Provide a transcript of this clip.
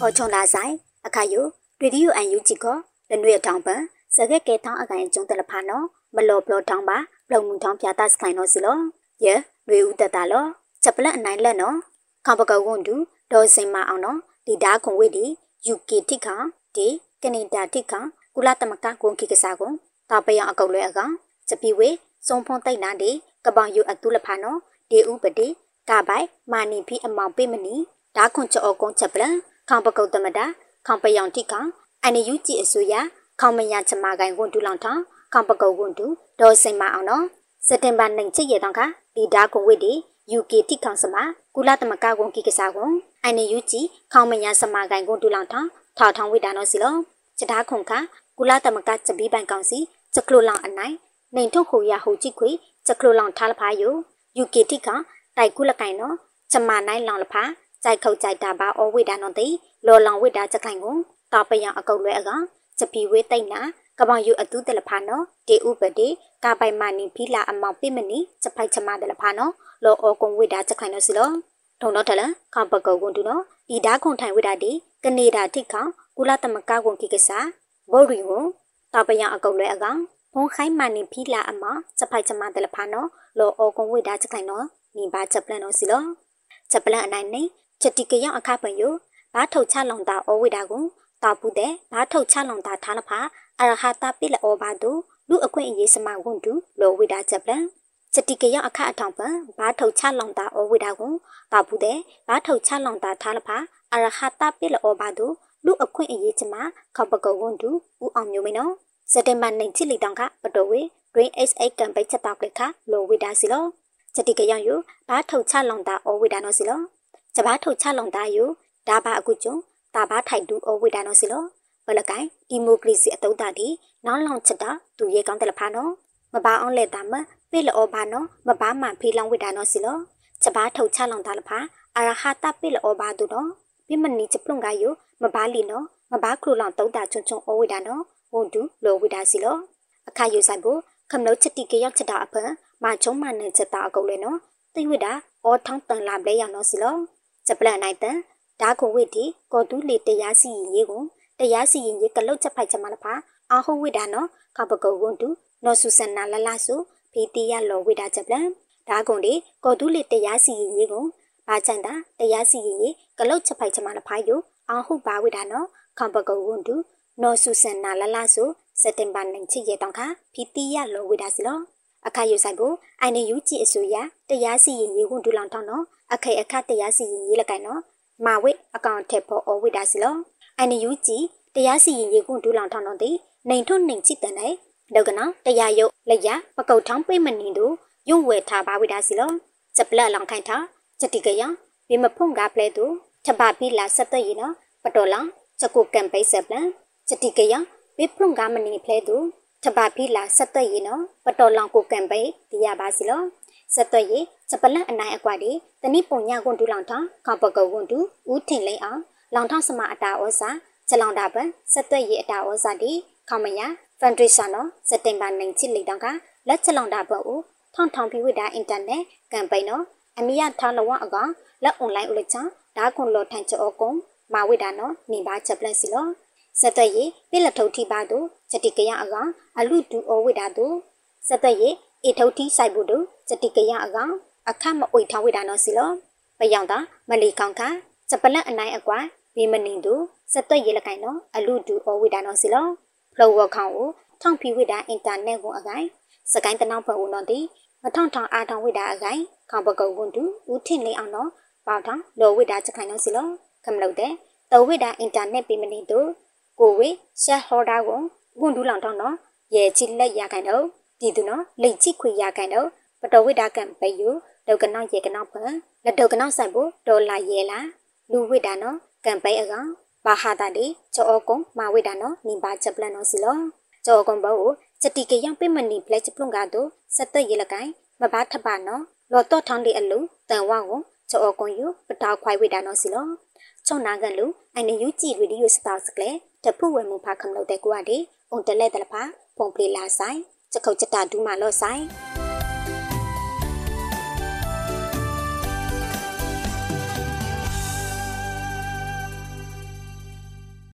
အော်ချုံလာဆိုင်အခါယိုရေဒီယိုအန်ယူဂျီကလနွေထောင်ပန်စကက်ကဲထောင်းအကိုင်ကျုံတလဖာနော်မလော်ဘလော်ထောင်းပါဘလုံမှုထောင်းပြတာစခိုင်နော်စီလောယေရွေဦးတတလောချက်ပလက်အနိုင်လက်နော်ခေါပကဝွန်တူဒေါ်စင်မအောင်နော်ဒီဒါခွန်ဝိဒီ UK တိခါဒီကနေဒါတိခါကုလသမကကွန်ခိကစားကွန်တာပယအကုတ်လွဲအကောင်ချပီဝေစုံဖုံတိတ်နာဒီကပောင်ယူအတူလဖာနော်ဒီဥပတိကပိုင်မာနီဖီအမောင်ပိမနီဒါခွန်ချောကုန်းချက်ပလန် ခေါပကုတ်တမတာခေါပယောင်တိခါအန်ယူကြည့်အစိုးရခေါမညာချမကိုင်ဝန်တူလောင်ထောင်းခေါပကုတ်ဝန်တူဒေါ်စင်မအောင်နော်စက်တင်ဘာနိုင်ချစ်ရတော့ခဒီဒါကွန်ဝိဒီ UK တိခေါစမကုလသမကကွန်ကိကစားကွန်အန်ယူကြည့်ခေါမညာစမကိုင်ကွန်တူလောင်ထောင်းထောက်ထောင်းဝိဒါနော်စီလောချက်သားခွန်ခကုလသမကချက်ပြီးပိုင်ကောင်စီချက်ကလိုလောင်အနိုင်နေထုတ်ခုရဟိုကြည့်ခွေချက်ကလိုလောင်ထားလဖာယို UK တိခတိုက်ကုလကိုင်နော်ချမနိုင်လောင်လဖာ ကြိုက်ခုတ်ကြိုက်တာပါအဝိဒါနော်တိလော်လောင်ဝိဒါချက်ခိုင်ကိုတာပယံအကုတ်လွဲအကချက်ပြီးဝေးတိတ်နာကပောင်ယူအတူတလဖာနော်တေဥပတိကပိုင်မနီဖီလာအမောင်ပိမနီချက်ဖိုက်ချမတလဖာနော်လောအောကုံဝိဒါချက်ခိုင်နော်စီလောထုံတော့ထလခေါပကုတ်ကွန်တူနော်ဒီဓာခွန်ထိုင်ဝိဒါဒီကနေဒါထိခေါကုလသမကကွန်ကိကစားဘော်ရီကိုတာပယံအကုတ်လွဲအကောင်ဘုံခိုင်းမနီဖီလာအမောင်ချက်ဖိုက်ချမတလဖာနော်လောအောကုံဝိဒါချက်ခိုင်နော်နိဘာချက်ပလန်နော်စီလောချက်ပလန်အနိုင်နေ ချက်တိကရောက်အခပံယဘာထုတ်ချလောင်တာအဝိဒါကိုတာပူတဲ့ဘာထုတ်ချလောင်တာထားလဖာအရဟတာပိလောဘာတုလူအခွင့်အရေးစမဝွန်တူလောဝိဒါချက်ပလန်ချက်တိကရောက်အခအထောင်ပံဘာထုတ်ချလောင်တာအဝိဒါကိုတာပူတဲ့ဘာထုတ်ချလောင်တာထားလဖာအရဟတာပိလောဘာတုလူအခွင့်အရေးချမခေါပကုတ်ဝွန်တူဦးအောင်မျိုးမင်းနော်စက်တင်ဘာနိုင်ချစ်လီတောင်ကပတော်ဝေ Green SA ကံပိတ်ချက်တောက်ကလခလောဝိဒါစီလောချက်တိကရောက်ယူဘာထုတ်ချလောင်တာအဝိဒါနော်စီလော ကျဘာထုတ်ချလောင်တာယူဒါဘာအခုကျုံတာဘာထိုက်တူအဝိဒါနော်စီလောဘလကိုင်ဒီမိုကရေစီအတုံးတာဒီနောက်လောင်ချက်တာသူရဲကောင်းတယ်လဖာနော်မပါအောင်လက်တာမပေလောဘာနော်မပါမှဖေးလောင်ဝိဒါနော်စီလောကျဘာထုတ်ချလောင်တာလဖာအရဟတာပေလောဘာတူနော်ပြမနီချပလုံကယူမပါလီနော်မပါခလိုလောင်တုံးတာချွန်းချွန်းအဝိဒါနော်ဝန်တူလောဝိဒါစီလောအခါယူဆိုင်ဖို့ခမလို့ချက်တိကရောက်ချက်တာအဖန်မချုံမနဲ့ချက်တာအကုတ်လေနော်သိဝိတာအောထောင်းတန်လာပလဲရနော်စီလော ချက်ပလန်နိုင်တန်ဒါကိုဝိတီကောတူလီတရားစီရင်ရေးကိုတရားစီရင်ရေးကလုတ်ချက်ဖိုက်ချက်မလဖာအာဟုဝိဒါနော်ကပကုတ်ဝန်တူနော်ဆူဆန်နာလလဆုဖီတီရလောဝိဒါချက်ပလန်ဒါကုန်ဒီကောတူလီတရားစီရင်ရေးကိုဘာချန်တာတရားစီရင်ရေးကလုတ်ချက်ဖိုက်ချက်မလဖာယိုအာဟုဘာဝိဒါနော်ကပကုတ်ဝန်တူနော်ဆူဆန်နာလလဆုစက်တင်ဘာနိုင်ချစ်ရတောင်ခဖီတီရလောဝိဒါစီလော အခါယူဆိုင်ဖို့အိုင်နေယူကြည့်အစိုးရတရားစီရင်ရေးဝန်တူလောင်ထောင်းနော်အခေအခတရားစီရင်ရေးလကိုင်နော်မာဝိအကောင့်ထက်ဖို့အဝိဒါစီလောအန်ယူကြည်တရားစီရင်ရေးကွန်ဒူလောင်ထောင်းတော့တဲ့နိုင်ထွန်းနိုင်ချစ်တဲ့နဲ့လောကနာတရားရုပ်လက်ရပကုတ်ထောင်းပိမနေတို့ယုံဝဲထားပါဝိဒါစီလောစပလက်လောင်ခိုင်ထားချက်တိကရဘိမဖုန်ကပလဲတို့ချက်ပါပြီလာဆက်တဲ့ရနော်ပတော်လောင်ချက်ကိုကံပိစပလန်ချက်တိကရဘိဖုန်ကမနေဖလဲတို့ ချက်ပါပြီလာဆက်တဲ့ရနော်ပတော်လောင်ကိုကံပိတရားပါစီလောဆက်သွက်ရေးစပလန့်အနိုင်အကွာဒီတနိပုံညကွန်တူလောင်ထောင်းခေါပကုတ်ကွန်တူဦးထင်လိမ့်အောင်လောင်ထောင်းစမအတာဩစာချလောင်တာပန်ဆက်သွက်ရေးအတာဩစာဒီခေါမယဖန်ဒရိရှာနော်စက်တင်ဘာနိုင်ချစ်လိတောင်ကလက်ချလောင်တာပန်ဦးထောင်းထောင်းပြီးဝိတာအင်တာနက်ကမ်ပိန်းနော်အမီယထားလဝအကောင်လက်အွန်လိုင်းဦးလက်ချာဒါကွန်လောထိုင်ချောကုံမာဝိတာနော်နေပါချက်ပလက်စီလော စက်သွက်ရေးပြလက်ထုပ်ထိပါတို့ချက်တိကရအကောင်အလူဒူဩဝိတာတို့စက်သွက်ရေးအေထုတ်တီဆိုင်ဘူးတို့စတိကရအကောင်အခမအွေထောင်းဝိတာနော်စီလောပယောင်တာမလီကောင်ခစပလက်အနိုင်အကွာဘေးမနင်းတို့စက်သွက်ရလကိုင်နော်အလူဒူအဝိတာနော်စီလောဖလောဝခေါင်ကိုထောင်ဖီဝိတာအင်တာနက်ကိုအကိုင်စကိုင်းတနောက်ဖဦးနော်တီမထောင်ထောင်အားထောင်ဝိတာအကိုင်ခေါပကုတ်ကွန်တူဦးထင်လေးအောင်နော်ပေါထောင်လောဝိတာချက်ခိုင်နော်စီလောခမလို့တဲ့တော်ဝိတာအင်တာနက်ဘေးမနင်းတို့ ကိုဝေရှက်ဟော်ဒါကိုကွန်တူလောင်ထောင်နော်ရဲချီလက်ရခိုင်တော့ပြည်သူနော်လိတ်ချိခွေရကန်တော့ပတော်ဝိတာကံပဲယူဒေါကနောက်ရေကနောက်ပန်လက်ဒေါကနောက်ဆိုင်ဖို့ဒေါ်လာရဲလာလူဝိတာနော်ကံပဲအကောင်ဘာဟာတာဒီချောအကုံမာဝိတာနော်နိဘာချက်ပလန်နော်စီလောချောအကုံဘောချက်တီကယောင်ပိမနီပလက်ချပလုံကတော့စက်သက်ရလကိုင်မဘာထပါနော်လော်တော့ထောင်းဒီအလူတန်ဝါကိုချောအကုံယူပတောက်ခွိုင်ဝိတာနော်စီလော ချုံနာကန်လူအိုင်နေယူကြည့်ရီဒီယိုစတာစကလေတဖူဝဲမှုဖာခမလို့တဲ့ကွာဒီအုံတလဲတလဖာပုံပလီလာဆိုင်ချက်ခုတ်ချက်တာဒူးမာလော့ဆိုင်